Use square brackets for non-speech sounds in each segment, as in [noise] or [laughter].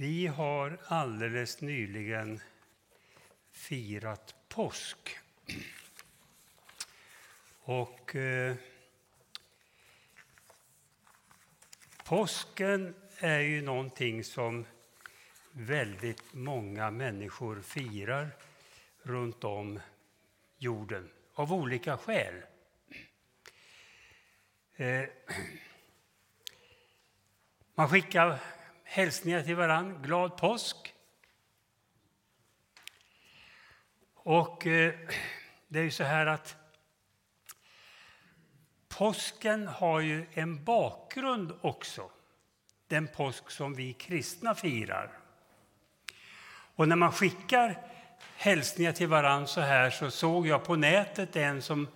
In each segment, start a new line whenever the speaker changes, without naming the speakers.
Vi har alldeles nyligen firat påsk. Och eh, påsken är ju någonting som väldigt många människor firar runt om jorden av olika skäl. Eh, [clears throat] man skickar hälsningar till varann. Glad påsk! Och eh, det är ju så här att påsken har ju en bakgrund också. Den påsk som vi kristna firar. Och när man skickar hälsningar till varann så här så såg jag på nätet en som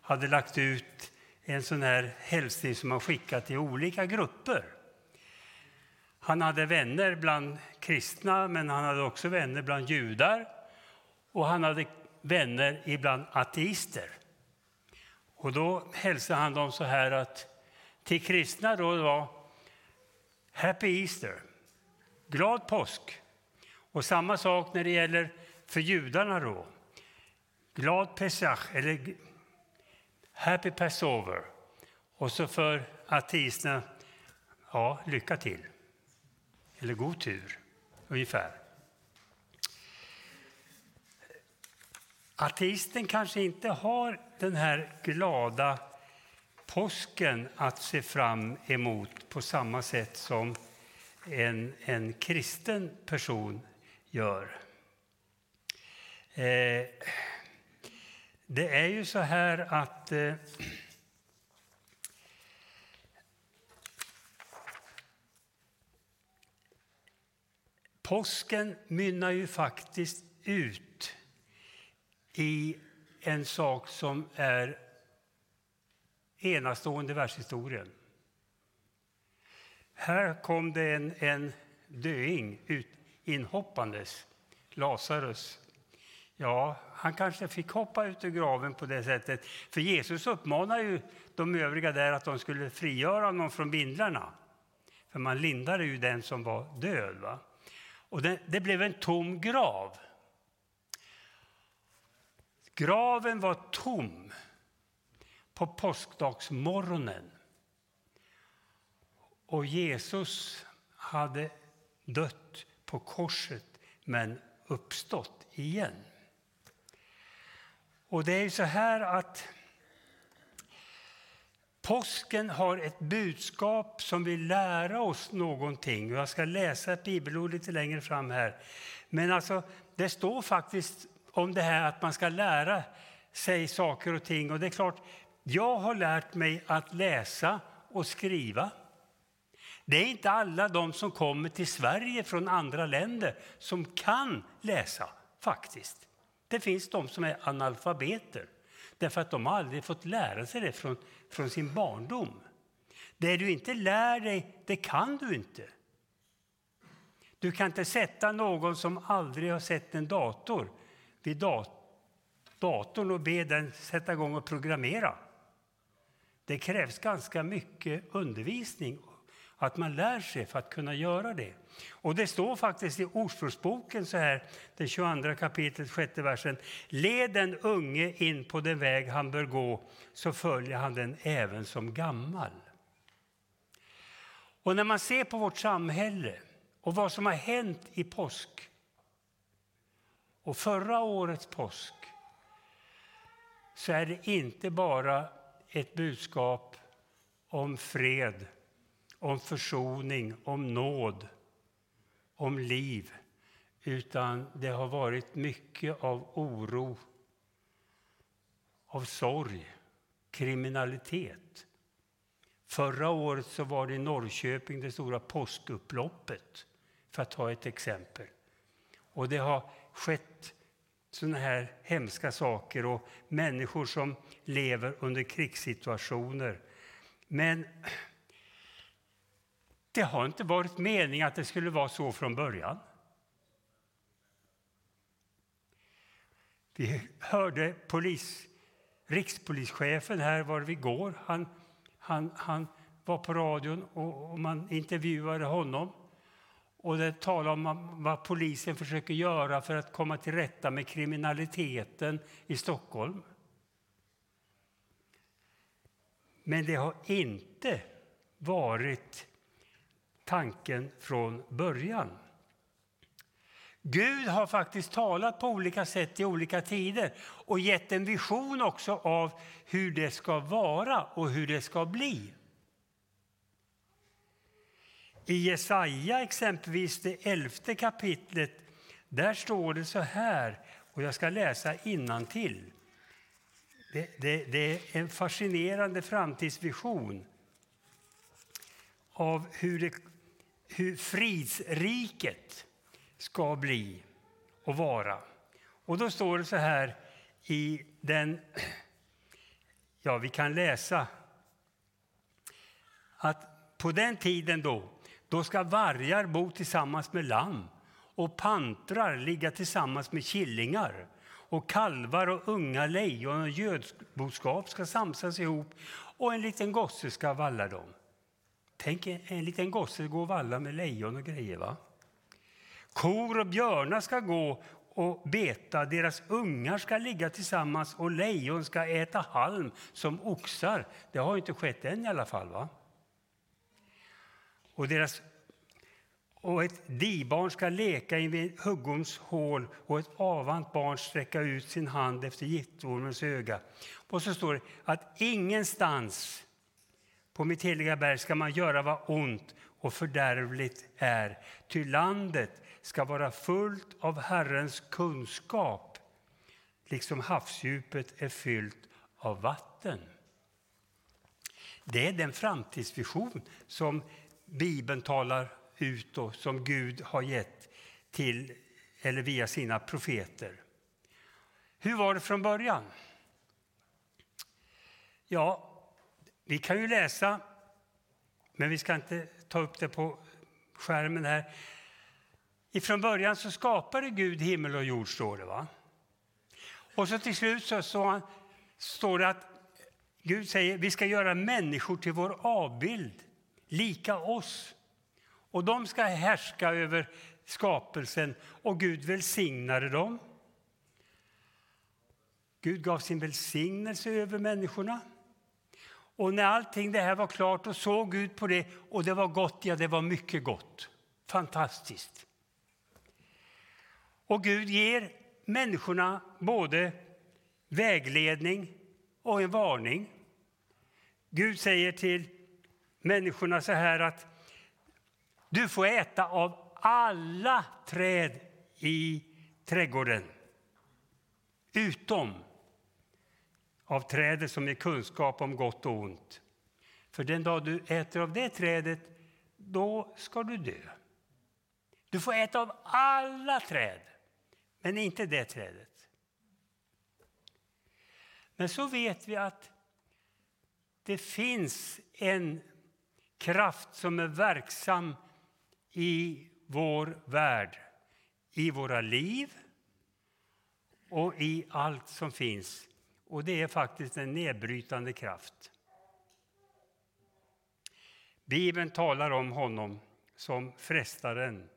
hade lagt ut en sån här hälsning som man skickat till olika grupper. Han hade vänner bland kristna, men han hade också vänner bland judar och han hade vänner ibland ateister. Och då hälsade han dem så här att till kristna då var Happy Easter, glad påsk. Och samma sak när det gäller för judarna då. Glad Pesach, eller Happy Passover. Och så för ateisterna, ja, lycka till. Eller god tur, ungefär. Ateisten kanske inte har den här glada påsken att se fram emot på samma sätt som en, en kristen person gör. Eh, det är ju så här att eh, påsken mynnar ju faktiskt ut i en sak som är enastående i världshistorien. Här kom det en, en döing ut, inhoppandes, Lazarus. Ja, han kanske fick hoppa ut ur graven på det sättet. För Jesus uppmanar ju de övriga där att de skulle frigöra honom från bindlarna. För man lindade ju den som var död. Va? Och det, det blev en tom grav. Graven var tom på påskdagsmorgonen. Och Jesus hade dött på korset men uppstått igen. Och det är så här att påsken har ett budskap som vill lära oss någonting. Jag ska läsa ett bibelord lite längre fram här. Men alltså, det står faktiskt om det här att man ska lära sig saker och ting. Och det är klart, jag har lärt mig att läsa och skriva. Det är inte alla de som kommer till Sverige från andra länder som kan läsa, faktiskt. Det finns de som är analfabeter, därför att de har aldrig fått lära sig det från, från sin barndom. Det du inte lär dig, det kan du inte. Du kan inte sätta någon som aldrig har sett en dator vid datorn och be den sätta igång och programmera. Det krävs ganska mycket undervisning, att man lär sig för att kunna göra det. Och det står faktiskt i Ordspråksboken så här, den 22 kapitlet, sjätte versen. Led den unge in på den väg han bör gå, så följer han den även som gammal. Och när man ser på vårt samhälle och vad som har hänt i påsk och förra årets påsk så är det inte bara ett budskap om fred, om försoning, om nåd, om liv. Utan det har varit mycket av oro, av sorg, kriminalitet. Förra året så var det i Norrköping det stora påskupploppet, för att ta ett exempel. Och det har skett sådana här hemska saker och människor som lever under krigssituationer. Men det har inte varit meningen att det skulle vara så från början. Vi hörde polis, rikspolischefen här var vi går. Han, han, han var på radion och, och man intervjuade honom. Och det talade om vad polisen försöker göra för att komma till rätta med kriminaliteten i Stockholm. Men det har inte varit tanken från början. Gud har faktiskt talat på olika sätt i olika tider och gett en vision också av hur det ska vara och hur det ska bli. I Jesaja, exempelvis det elfte kapitlet, där står det så här, och jag ska läsa innantill. Det, det, det är en fascinerande framtidsvision av hur, det, hur fridsriket ska bli och vara. Och då står det så här i den... Ja, vi kan läsa att på den tiden då, då ska vargar bo tillsammans med lamm och pantrar ligga tillsammans med killingar och kalvar och unga lejon och gödboskap ska samsas ihop och en liten gosse ska valla dem. Tänk en liten gosse gå och valla med lejon och grejer. va? Kor och björnar ska gå och beta, deras ungar ska ligga tillsammans och lejon ska äta halm som oxar. Det har inte skett än i alla fall. va? Och, deras, och ett dibarn ska leka invid huggorms hål och ett avant barn sträcka ut sin hand efter giftormens öga. Och så står det att ingenstans på mitt heliga berg ska man göra vad ont och fördärvligt är, ty landet ska vara fullt av Herrens kunskap, liksom havsdjupet är fyllt av vatten. Det är den framtidsvision som Bibeln talar ut och som Gud har gett till, eller via sina profeter. Hur var det från början? Ja, vi kan ju läsa, men vi ska inte ta upp det på skärmen här. Ifrån början så skapade Gud himmel och jord, står det. va? Och så till slut så, så står det att Gud säger vi ska göra människor till vår avbild, lika oss. Och de ska härska över skapelsen och Gud välsignade dem. Gud gav sin välsignelse över människorna. Och när allting det här var klart och såg Gud på det och det var gott, ja det var mycket gott. Fantastiskt. Och Gud ger människorna både vägledning och en varning. Gud säger till människorna så här att du får äta av alla träd i trädgården utom av trädet som är kunskap om gott och ont. För den dag du äter av det trädet, då ska du dö. Du får äta av alla träd, men inte det trädet. Men så vet vi att det finns en kraft som är verksam i vår värld, i våra liv och i allt som finns. Och det är faktiskt en nedbrytande kraft. Bibeln talar om honom som frestaren,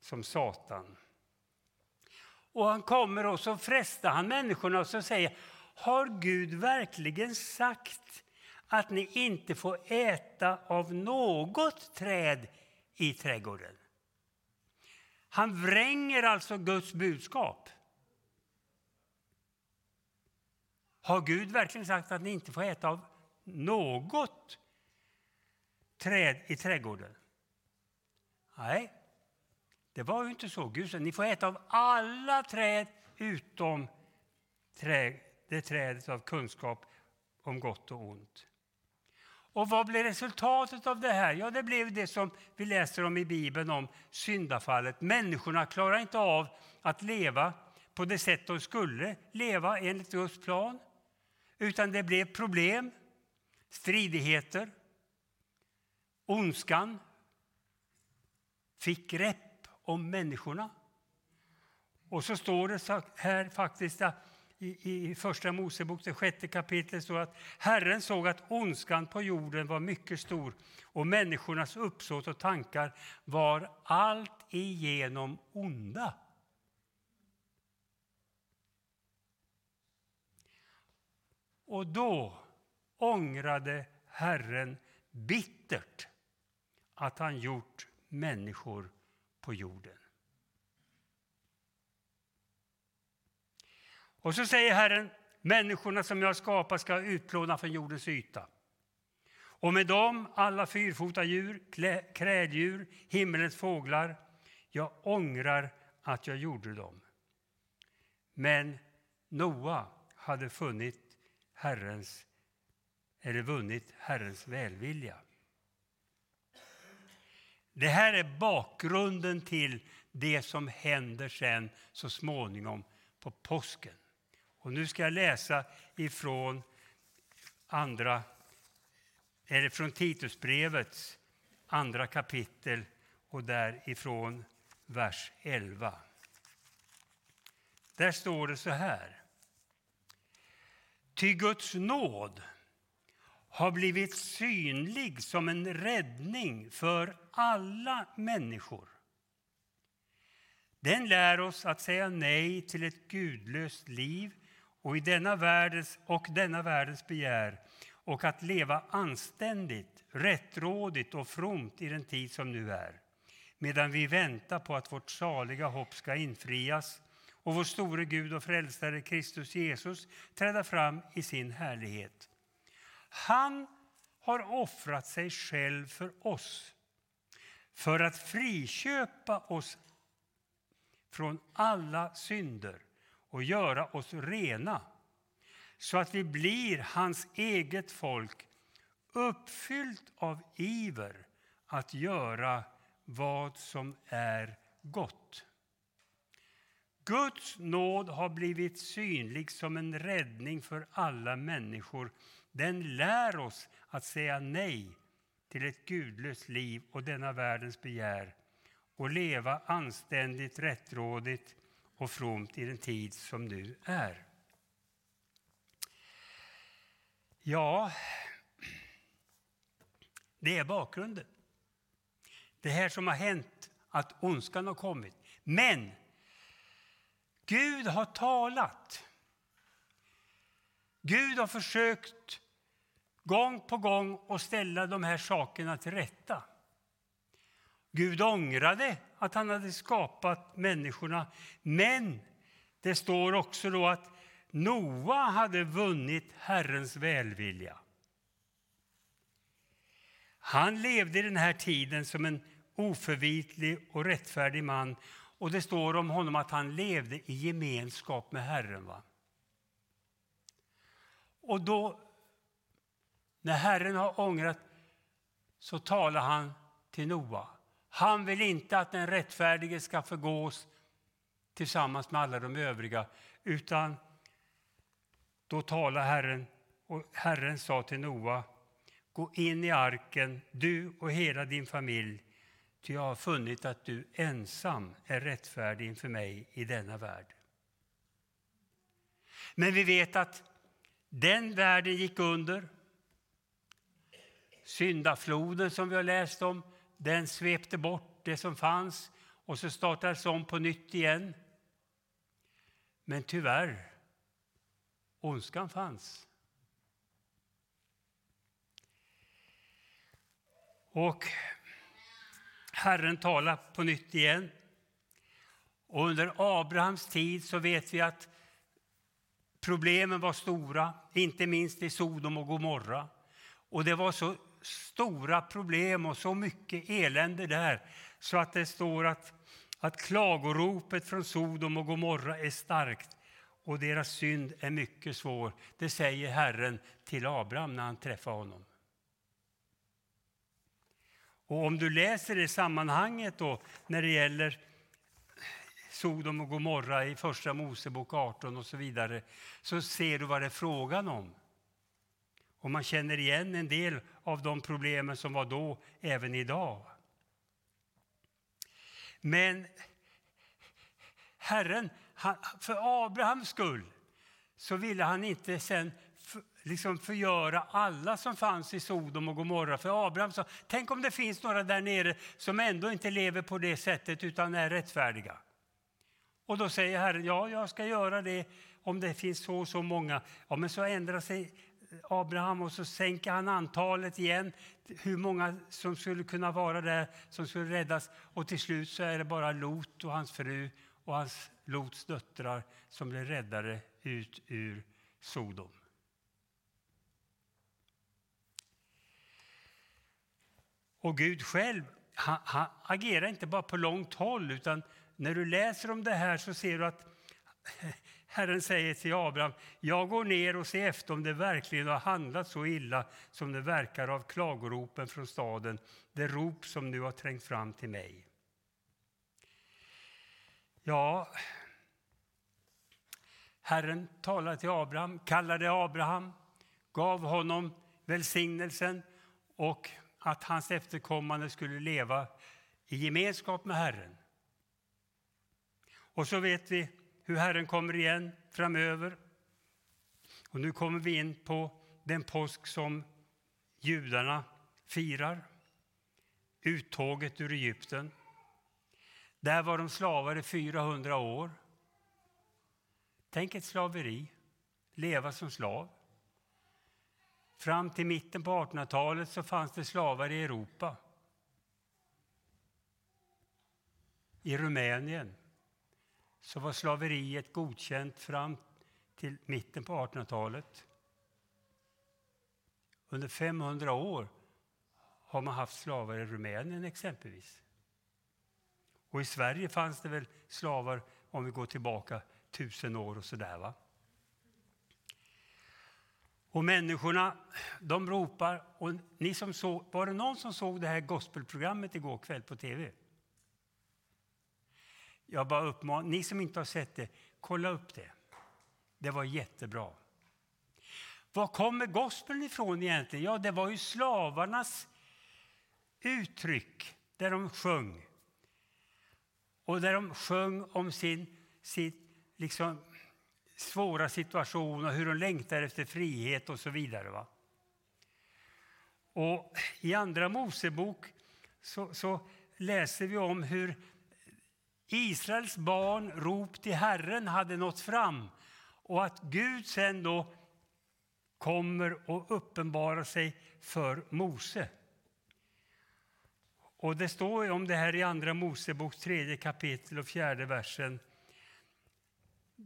som Satan. Och han kommer och så frestar han människorna och så säger Har Gud verkligen sagt att ni inte får äta av något träd i trädgården? Han vränger alltså Guds budskap. Har Gud verkligen sagt att ni inte får äta av något träd i trädgården? Nej, det var ju inte så. Gud sa ni får äta av alla träd utom trä, det trädet av kunskap om gott och ont. Och vad blev resultatet av det här? Ja, det blev det som vi läser om i Bibeln om syndafallet. Människorna klarar inte av att leva på det sätt de skulle leva enligt Guds plan. Utan det blev problem, stridigheter. Ondskan fick grepp om människorna. Och så står det här faktiskt i, i Första Mosebok, det sjätte kapitlet, står att Herren såg att ondskan på jorden var mycket stor och människornas uppsåt och tankar var allt igenom onda. Och då ångrade Herren bittert att han gjort människor på jorden. Och så säger Herren, människorna som jag skapat ska utplåna från jordens yta. Och med dem alla fyrfota djur, kräldjur, himmelens fåglar. Jag ångrar att jag gjorde dem. Men Noa hade funnit Herrens, eller vunnit Herrens välvilja. Det här är bakgrunden till det som händer sen så småningom på påsken. Och nu ska jag läsa ifrån andra eller från Titusbrevets andra kapitel och därifrån vers 11. Där står det så här. Ty Guds nåd har blivit synlig som en räddning för alla människor. Den lär oss att säga nej till ett gudlöst liv och, i denna världens, och denna världens begär och att leva anständigt, rättrådigt och fromt i den tid som nu är medan vi väntar på att vårt saliga hopp ska infrias och vår store Gud och frälsare Kristus Jesus träda fram i sin härlighet. Han har offrat sig själv för oss för att friköpa oss från alla synder och göra oss rena så att vi blir hans eget folk uppfyllt av iver att göra vad som är gott. Guds nåd har blivit synlig som en räddning för alla människor. Den lär oss att säga nej till ett gudlöst liv och denna världens begär och leva anständigt, rättrådigt och fromt i den tid som nu är. Ja, det är bakgrunden. Det här som har hänt, att ondskan har kommit. Men Gud har talat. Gud har försökt gång på gång att ställa de här sakerna till rätta. Gud ångrade att han hade skapat människorna, men det står också då att Noa hade vunnit Herrens välvilja. Han levde i den här tiden som en oförvitlig och rättfärdig man och det står om honom att han levde i gemenskap med Herren. Va? Och då, när Herren har ångrat, så talar han till Noa. Han vill inte att den rättfärdige ska förgås tillsammans med alla de övriga, utan då talar Herren och Herren sa till Noa, gå in i arken, du och hela din familj, ty jag har funnit att du ensam är rättfärdig inför mig i denna värld. Men vi vet att den världen gick under. Syndafloden som vi har läst om, den svepte bort det som fanns och så startades om på nytt igen. Men tyvärr Ondskan fanns. Och Herren talar på nytt igen. Och under Abrahams tid så vet vi att problemen var stora, inte minst i Sodom och Gomorra. Och det var så stora problem och så mycket elände där så att det står att, att klagoropet från Sodom och Gomorra är starkt och deras synd är mycket svår. Det säger Herren till Abraham när han träffar honom. Och om du läser det sammanhanget då, när det gäller Sodom och Gomorra i Första Mosebok 18 och så vidare, så ser du vad det är frågan om. Och man känner igen en del av de problemen som var då, även idag. Men Herren han, för Abrahams skull så ville han inte sen liksom förgöra alla som fanns i Sodom och Gomorra. För Abraham sa, tänk om det finns några där nere som ändå inte lever på det sättet utan är rättfärdiga. Och då säger Herren, ja, jag ska göra det om det finns så och så många. Ja, men så ändrar sig Abraham och så sänker han antalet igen, hur många som skulle kunna vara där som skulle räddas. Och till slut så är det bara Lot och hans fru och hans Lots döttrar som blir räddade ut ur Sodom. Och Gud själv han, han agerar inte bara på långt håll utan när du läser om det här så ser du att [laughs] Herren säger till Abraham, jag går ner och ser efter om det verkligen har handlat så illa som det verkar av klagoropen från staden, det rop som nu har trängt fram till mig. Ja, Herren talade till Abraham, kallade Abraham, gav honom välsignelsen och att hans efterkommande skulle leva i gemenskap med Herren. Och så vet vi hur Herren kommer igen framöver. Och nu kommer vi in på den påsk som judarna firar. Uttåget ur Egypten. Där var de slavar i 400 år. Tänk ett slaveri, leva som slav. Fram till mitten på 1800-talet så fanns det slavar i Europa. I Rumänien så var slaveriet godkänt fram till mitten på 1800-talet. Under 500 år har man haft slavar i Rumänien exempelvis. Och i Sverige fanns det väl slavar, om vi går tillbaka tusen år och sådär. Va? Och människorna, de ropar. Och ni som såg, var det någon som såg det här gospelprogrammet igår kväll på tv? Jag bara uppmanar, ni som inte har sett det, kolla upp det. Det var jättebra. Var kommer gospeln ifrån egentligen? Ja, det var ju slavarnas uttryck där de sjöng. Och där de sjöng om sin, sitt, liksom, svåra situation och hur de längtar efter frihet och så vidare. Va? Och I Andra Mosebok så, så läser vi om hur Israels barn rop till Herren hade nått fram och att Gud sen då kommer och uppenbarar sig för Mose. Och Det står om det här i Andra Mosebok tredje kapitel och fjärde versen.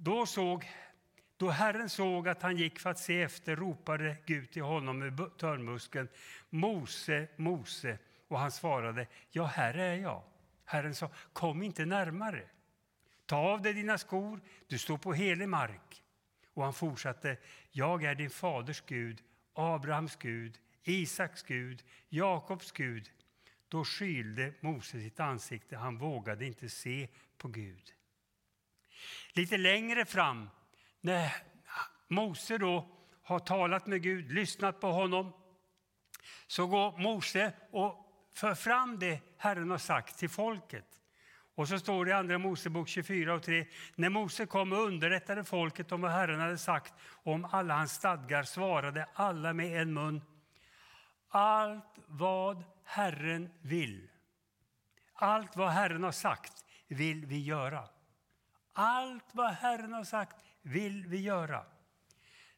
Då, såg, då Herren såg att han gick för att se efter ropade Gud till honom med törnmuskeln Mose, Mose. Och han svarade, ja, här är jag. Herren sa, kom inte närmare. Ta av dig dina skor, du står på helig mark. Och han fortsatte, jag är din faders Gud, Abrahams Gud, Isaks Gud, Jakobs Gud. Då skylde Mose sitt ansikte, han vågade inte se på Gud. Lite längre fram, när Mose då har talat med Gud, lyssnat på honom, så går Mose och för fram det Herren har sagt till folket. Och så står det i Andra Mosebok 24 och 3. När Mose kom och underrättade folket om vad Herren hade sagt om alla hans stadgar svarade alla med en mun. Allt vad Herren vill, allt vad Herren har sagt vill vi göra. Allt vad Herren har sagt vill vi göra.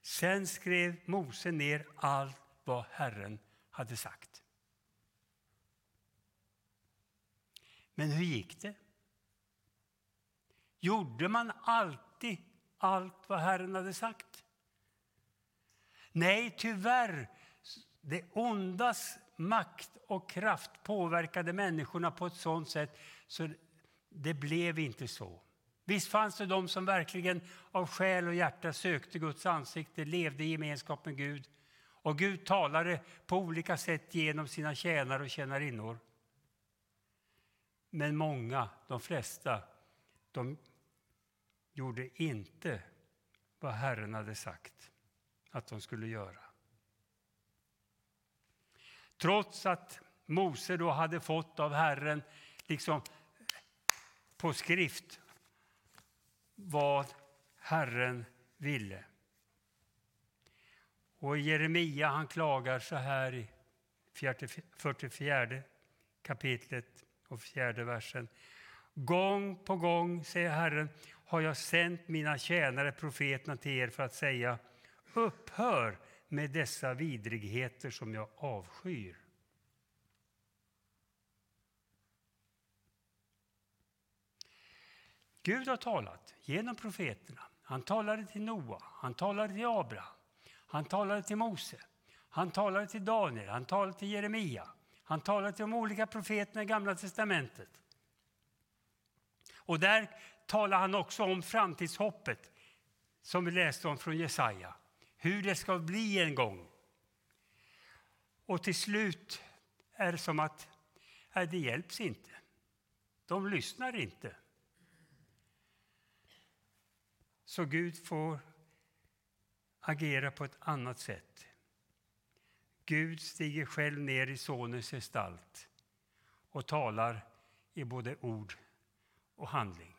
Sen skrev Mose ner allt vad Herren hade sagt. Men hur gick det? Gjorde man alltid allt vad Herren hade sagt? Nej, tyvärr. Det ondas makt och kraft påverkade människorna på ett sådant sätt så det blev inte så. Visst fanns det de som verkligen av själ och hjärta sökte Guds ansikte, levde i gemenskap med Gud. Och Gud talade på olika sätt genom sina tjänare och tjänarinnor. Men många, de flesta, de gjorde inte vad Herren hade sagt att de skulle göra. Trots att Mose då hade fått av Herren liksom på skrift vad Herren ville. Och Jeremia han klagar så här i 44 kapitlet och fjärde versen. Gång på gång, säger Herren, har jag sänt mina tjänare profeterna till er för att säga upphör med dessa vidrigheter som jag avskyr. Gud har talat genom profeterna. Han talade till Noa, han talade till Abraham, han talade till Mose, han talade till Daniel, han talade till Jeremia. Han talade till de olika profeterna i Gamla testamentet. Och där talar han också om framtidshoppet som vi läste om från Jesaja. Hur det ska bli en gång. Och till slut är det som att nej, det hjälps inte. De lyssnar inte. Så Gud får agera på ett annat sätt. Gud stiger själv ner i Sonens gestalt och talar i både ord och handling.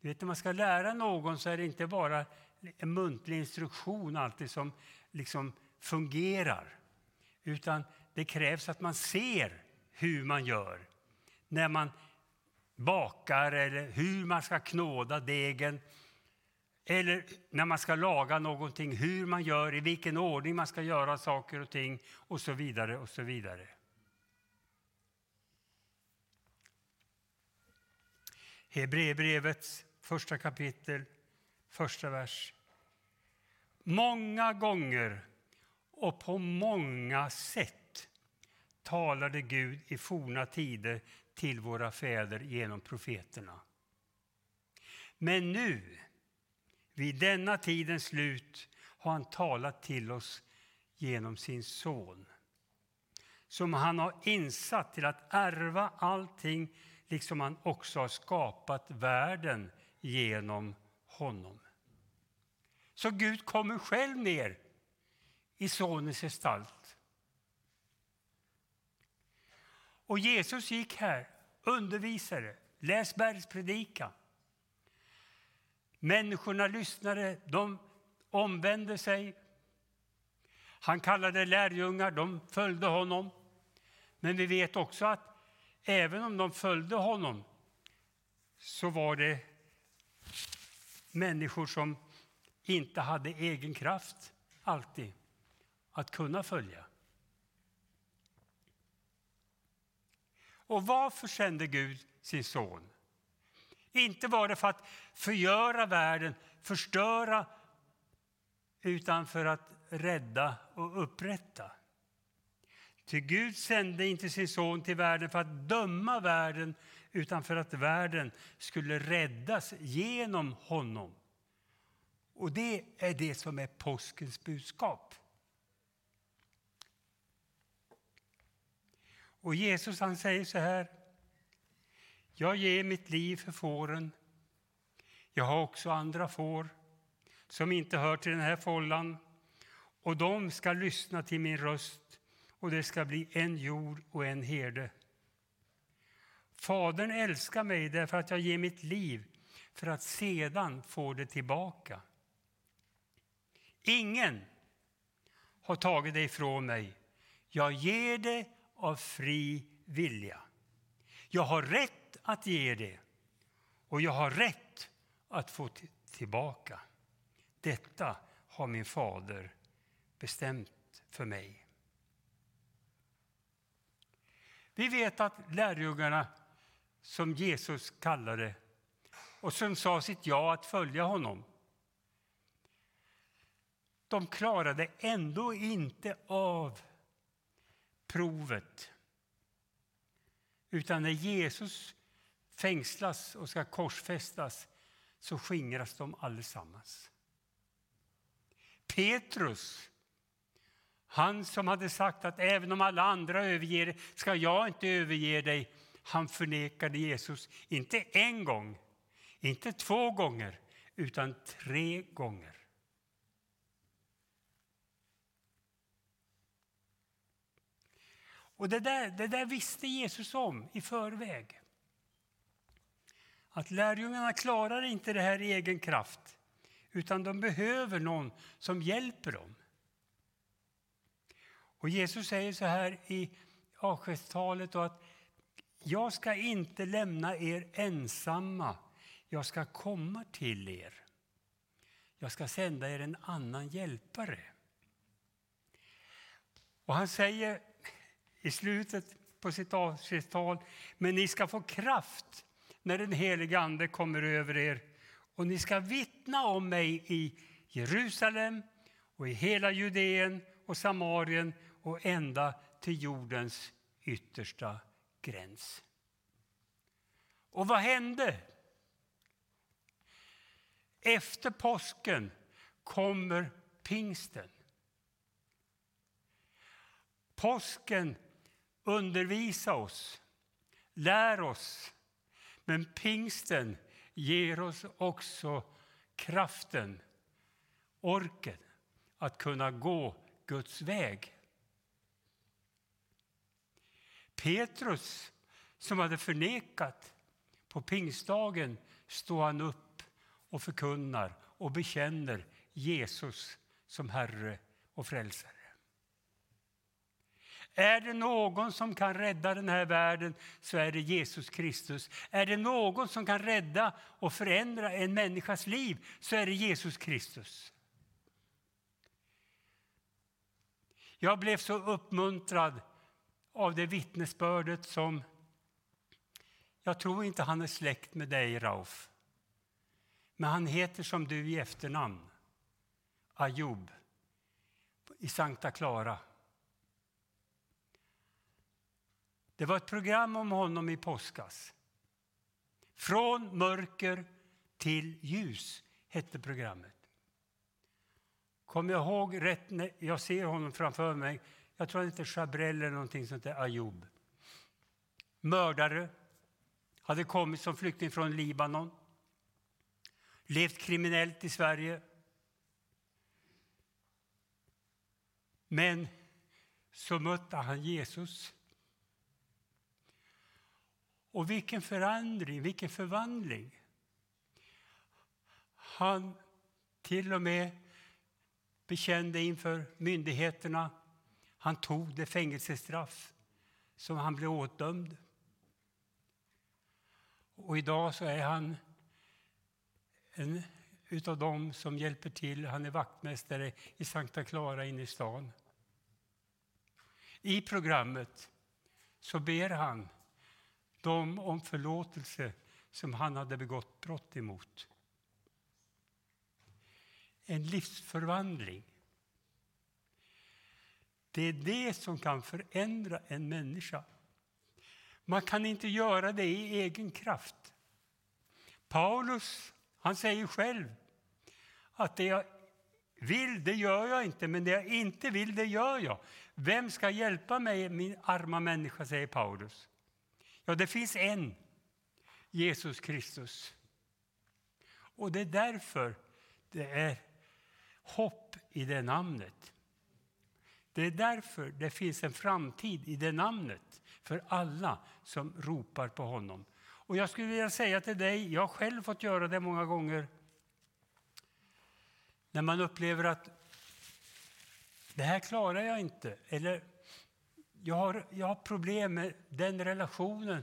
Du vet, när man ska lära någon så är det inte bara en muntlig instruktion alltid som liksom fungerar. Utan det krävs att man ser hur man gör. När man bakar eller hur man ska knåda degen. Eller när man ska laga någonting, hur man gör, i vilken ordning man ska göra saker och ting och så vidare. och så vidare. Hebreerbrevets första kapitel, första vers. Många gånger och på många sätt talade Gud i forna tider till våra fäder genom profeterna. Men nu, vid denna tidens slut, har han talat till oss genom sin son som han har insatt till att ärva allting liksom han också har skapat världen genom honom. Så Gud kommer själv ner i Sonens gestalt. Och Jesus gick här, undervisade, läs bergspredikan. Människorna lyssnade, de omvände sig. Han kallade lärjungar, de följde honom. Men vi vet också att även om de följde honom så var det människor som inte hade egen kraft alltid att kunna följa. Och varför sände Gud sin son? Inte var det för att förgöra världen, förstöra, utan för att rädda och upprätta. Ty Gud sände inte sin son till världen för att döma världen utan för att världen skulle räddas genom honom. Och det är det som är påskens budskap. Och Jesus han säger så här. Jag ger mitt liv för fåren. Jag har också andra får som inte hör till den här follan och de ska lyssna till min röst och det ska bli en jord och en herde. Fadern älskar mig därför att jag ger mitt liv för att sedan få det tillbaka. Ingen har tagit det ifrån mig. Jag ger det av fri vilja. Jag har rätt att ge det och jag har rätt att få tillbaka. Detta har min fader bestämt för mig. Vi vet att lärjungarna som Jesus kallade och som sa sitt ja att följa honom de klarade ändå inte av provet. Utan när Jesus fängslas och ska korsfästas så skingras de allesammans. Petrus, han som hade sagt att även om alla andra överger dig ska jag inte överge dig. Han förnekade Jesus, inte en gång, inte två gånger, utan tre gånger. Och det där, det där visste Jesus om i förväg. Att lärjungarna klarar inte det här i egen kraft, utan de behöver någon som hjälper dem. Och Jesus säger så här i avskedstalet att jag ska inte lämna er ensamma, jag ska komma till er. Jag ska sända er en annan hjälpare. Och han säger i slutet på sitt avskedstal, men ni ska få kraft när den helige Ande kommer över er och ni ska vittna om mig i Jerusalem och i hela Judeen och Samarien och ända till jordens yttersta gräns. Och vad hände? Efter påsken kommer pingsten. Påsken undervisa oss, lär oss, men pingsten ger oss också kraften, orken att kunna gå Guds väg. Petrus, som hade förnekat, på pingstdagen står han upp och förkunnar och bekänner Jesus som Herre och Frälsare. Är det någon som kan rädda den här världen så är det Jesus Kristus. Är det någon som kan rädda och förändra en människas liv så är det Jesus Kristus. Jag blev så uppmuntrad av det vittnesbördet som... Jag tror inte han är släkt med dig, Rauf. Men han heter som du i efternamn. Ajob, i Sankta Clara. Det var ett program om honom i påskas. Från mörker till ljus hette programmet. Kommer jag ihåg rätt? när Jag ser honom framför mig. Jag tror han heter Chabrel eller någonting sånt där, Ayub. Mördare. Hade kommit som flykting från Libanon. Levt kriminellt i Sverige. Men så mötte han Jesus. Och vilken förändring, vilken förvandling. Han till och med bekände inför myndigheterna. Han tog det fängelsestraff som han blev åtdömd. Och idag så är han en utav dem som hjälper till. Han är vaktmästare i Sankta Clara inne i stan. I programmet så ber han dem om förlåtelse som han hade begått brott emot. En livsförvandling. Det är det som kan förändra en människa. Man kan inte göra det i egen kraft. Paulus han säger själv att det jag vill, det gör jag inte, men det jag inte vill, det gör jag. Vem ska hjälpa mig, min arma människa, säger Paulus. Ja, det finns en, Jesus Kristus. Och det är därför det är hopp i det namnet. Det är därför det finns en framtid i det namnet för alla som ropar på honom. Och jag skulle vilja säga till dig, jag har själv fått göra det många gånger, när man upplever att det här klarar jag inte, eller jag har, jag har problem med den relationen.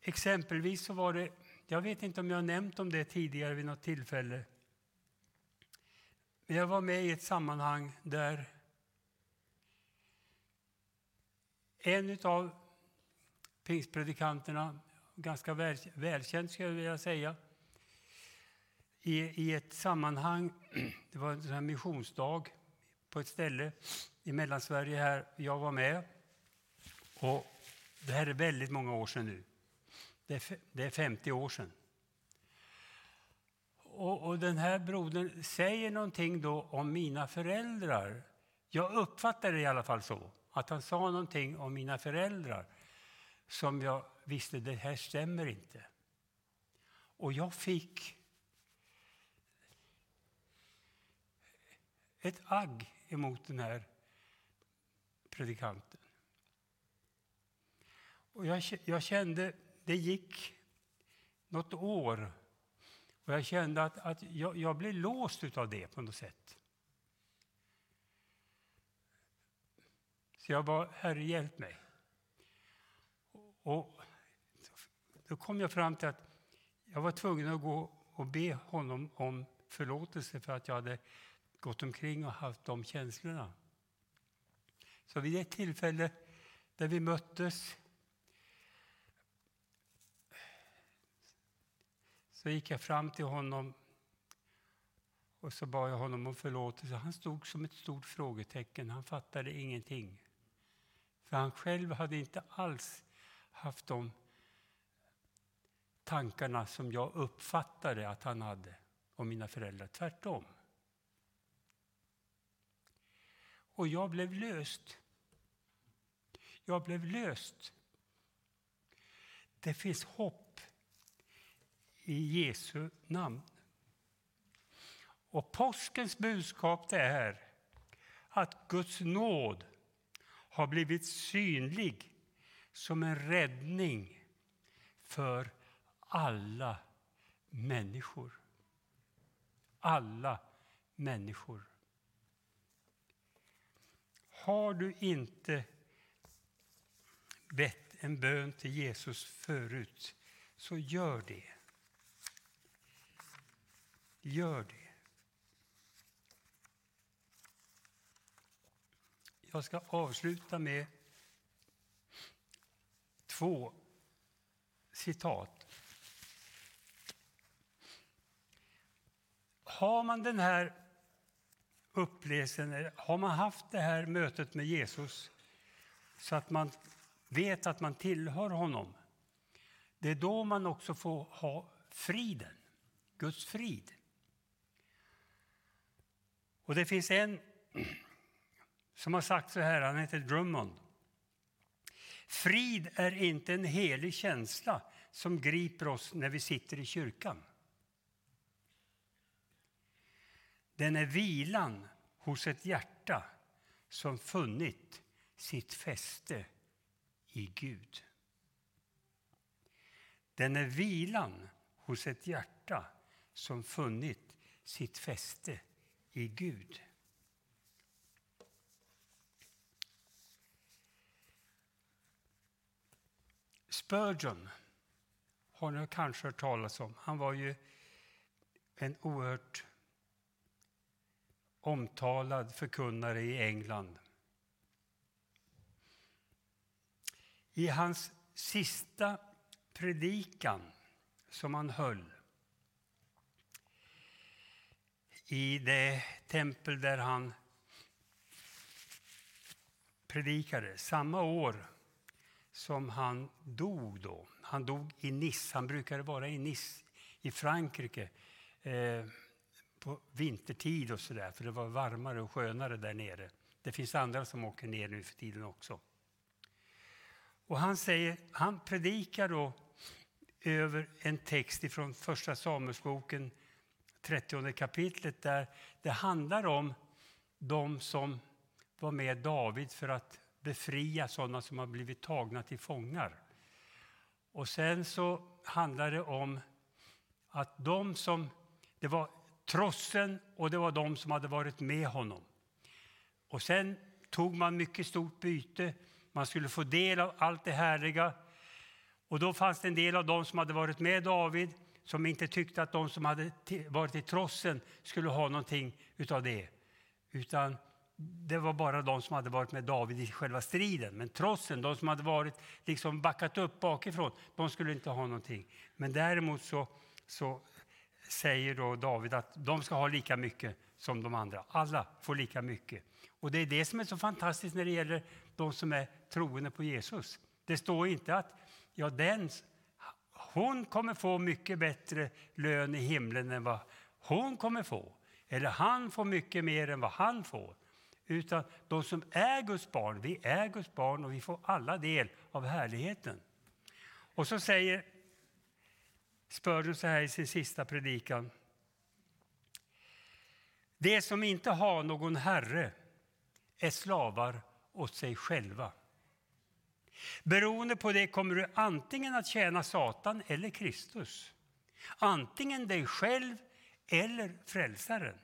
Exempelvis så var det, jag vet inte om jag har nämnt om det tidigare vid något tillfälle. Men jag var med i ett sammanhang där en av pingstpredikanterna, ganska väl, välkänd skulle jag vilja säga, i, i ett sammanhang, [clears throat] det var en missionsdag på ett ställe i Mellansverige här. Jag var med. Och det här är väldigt många år sedan nu. Det är, det är 50 år sedan. Och, och, den här brodern säger någonting då om mina föräldrar. Jag uppfattade det i alla fall så, att han sa någonting om mina föräldrar som jag visste, det här stämmer inte. Och jag fick ett agg emot den här predikanten. Och jag, jag kände, det gick något år Och jag kände att, att jag, jag blev låst av det på något sätt. Så jag bad Herre, hjälp mig. Och då kom jag fram till att jag var tvungen att gå och be honom om förlåtelse för att jag hade gått omkring och haft de känslorna. Så vid ett tillfälle där vi möttes så gick jag fram till honom och så bad jag honom om förlåtelse. Han stod som ett stort frågetecken. Han fattade ingenting. För han själv hade inte alls haft de tankarna som jag uppfattade att han hade om mina föräldrar. Tvärtom. Och jag blev löst. Jag blev löst. Det finns hopp i Jesu namn. Och påskens budskap det är att Guds nåd har blivit synlig som en räddning för alla människor. Alla människor. Har du inte bett en bön till Jesus förut, så gör det. Gör det. Jag ska avsluta med två citat. Har man den här upplevelsen, har man haft det här mötet med Jesus så att man vet att man tillhör honom, det är då man också får ha friden, Guds frid. Och det finns en som har sagt så här, han heter Drummond. Frid är inte en helig känsla som griper oss när vi sitter i kyrkan. Den är vilan hos ett hjärta som funnit sitt fäste i Gud. Den är vilan hos ett hjärta som funnit sitt fäste i Gud. Spurgeon har ni kanske hört talas om. Han var ju en oerhört omtalad förkunnare i England. I hans sista predikan som han höll i det tempel där han predikade samma år som han dog då. Han dog i Nice. Han brukade vara i Nice i Frankrike eh, på vintertid och sådär, för det var varmare och skönare där nere. Det finns andra som åker ner nu för tiden också. Och han, säger, han predikar då över en text från Första Samuelsboken, 30 kapitlet, där det handlar om de som var med David för att befria sådana som har blivit tagna till fångar. Och sen så handlar det om att de som, det var trossen och det var de som hade varit med honom. Och sen tog man mycket stort byte, man skulle få del av allt det härliga. Och då fanns det en del av dem som hade varit med David som inte tyckte att de som hade varit i trossen skulle ha någonting utav det. Utan det var bara de som hade varit med David i själva striden. Men trossen, de som hade varit liksom backat upp bakifrån, de skulle inte ha någonting. Men däremot så, så säger då David att de ska ha lika mycket som de andra. Alla får lika mycket. Och det är det som är så fantastiskt när det gäller de som är troende på Jesus. Det står inte att ja, den, hon kommer få mycket bättre lön i himlen än vad hon kommer få. Eller han får mycket mer än vad han får. Utan de som är Guds barn, vi är Guds barn och vi får alla del av härligheten. Och så säger Spurgeon så här i sin sista predikan. Det som inte har någon herre är slavar åt sig själva. Beroende på det kommer du antingen att tjäna Satan eller Kristus. antingen dig själv eller frälsaren.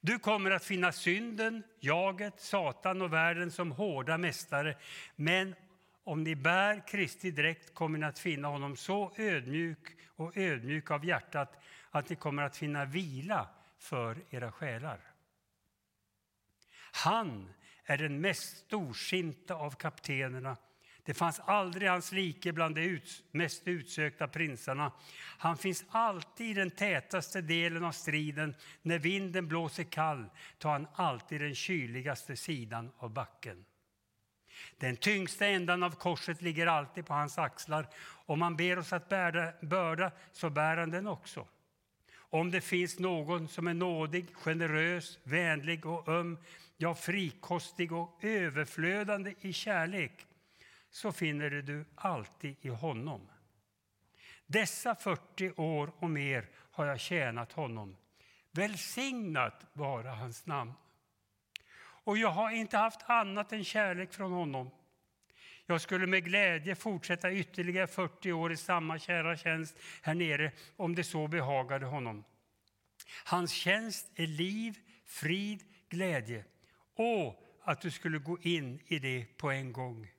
Du kommer att finna synden, jaget, Satan och världen som hårda mästare. Men om ni bär Kristi dräkt kommer ni att finna honom så ödmjuk och ödmjuk av hjärtat att ni kommer att finna vila för era själar. Han är den mest storsinta av kaptenerna. Det fanns aldrig hans like bland de mest utsökta prinsarna. Han finns alltid i den tätaste delen av striden. När vinden blåser kall tar han alltid den kyligaste sidan av backen. Den tyngsta ändan av korset ligger alltid på hans axlar. Om man ber oss att bära börda så bär han den också. Om det finns någon som är nådig, generös, vänlig och öm, ja frikostig och överflödande i kärlek, så finner du alltid i honom. Dessa 40 år och mer har jag tjänat honom. Välsignat vara hans namn. Och jag har inte haft annat än kärlek från honom. Jag skulle med glädje fortsätta ytterligare 40 år i samma kära tjänst här nere om det så behagade honom. Hans tjänst är liv, frid, glädje. Åh, att du skulle gå in i det på en gång.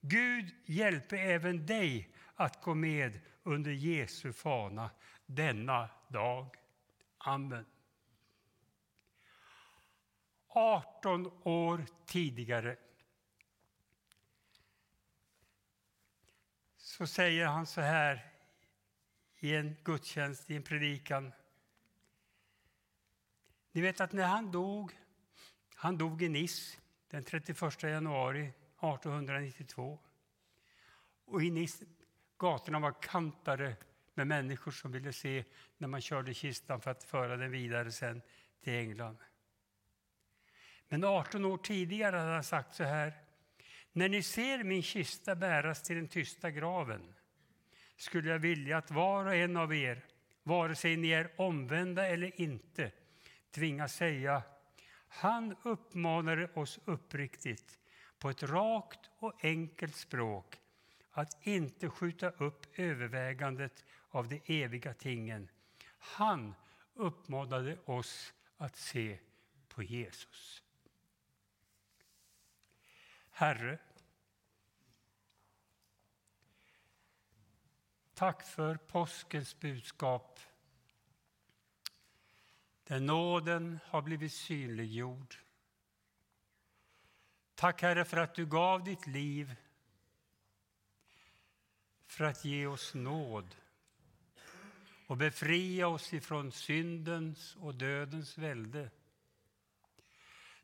Gud hjälpe även dig att gå med under Jesu fana denna dag. Amen. 18 år tidigare så säger han så här i en gudstjänst, i en predikan. Ni vet att när han dog, han dog i Nice den 31 januari 1892. Och i Nice, gatorna var kantade med människor som ville se när man körde kistan för att föra den vidare sen till England. Men 18 år tidigare hade han sagt så här. När ni ser min kista bäras till den tysta graven skulle jag vilja att var och en av er, vare sig ni är omvända eller inte, tvingas säga han uppmanade oss uppriktigt på ett rakt och enkelt språk att inte skjuta upp övervägandet av de eviga tingen. Han uppmanade oss att se på Jesus. Herre, tack för påskens budskap där nåden har blivit synliggjord. Tack Herre för att du gav ditt liv för att ge oss nåd och befria oss ifrån syndens och dödens välde.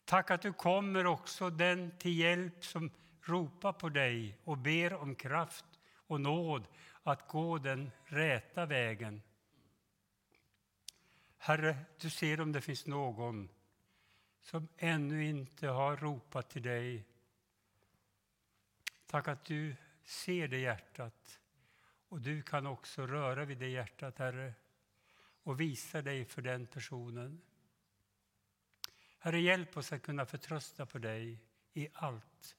Tack att du kommer också den till hjälp som ropar på dig och ber om kraft och nåd att gå den räta vägen. Herre, du ser om det finns någon som ännu inte har ropat till dig. Tack att du ser det hjärtat och du kan också röra vid det hjärtat, Herre, och visa dig för den personen. Herre, hjälp oss att kunna förtrösta på dig i allt.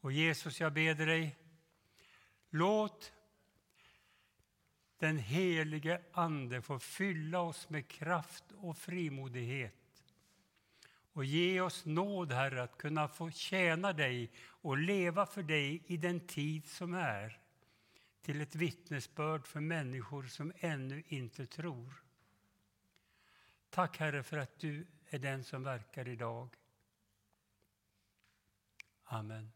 Och Jesus, jag ber dig, låt den helige Ande få fylla oss med kraft och frimodighet. Och ge oss nåd, Herre, att kunna få tjäna dig och leva för dig i den tid som är till ett vittnesbörd för människor som ännu inte tror. Tack, Herre, för att du är den som verkar idag. Amen.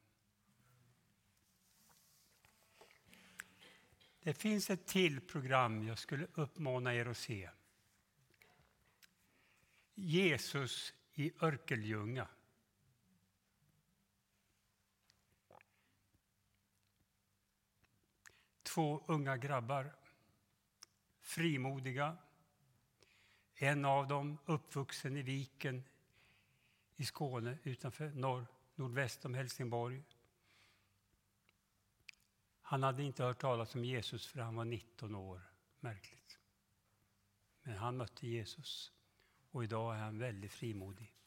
Det finns ett till program jag skulle uppmana er att se. Jesus i Örkelljunga. Två unga grabbar, frimodiga, en av dem uppvuxen i Viken i Skåne utanför norr, nordväst om Helsingborg. Han hade inte hört talas om Jesus för han var 19 år. Märkligt. Men han mötte Jesus och idag är han väldigt frimodig.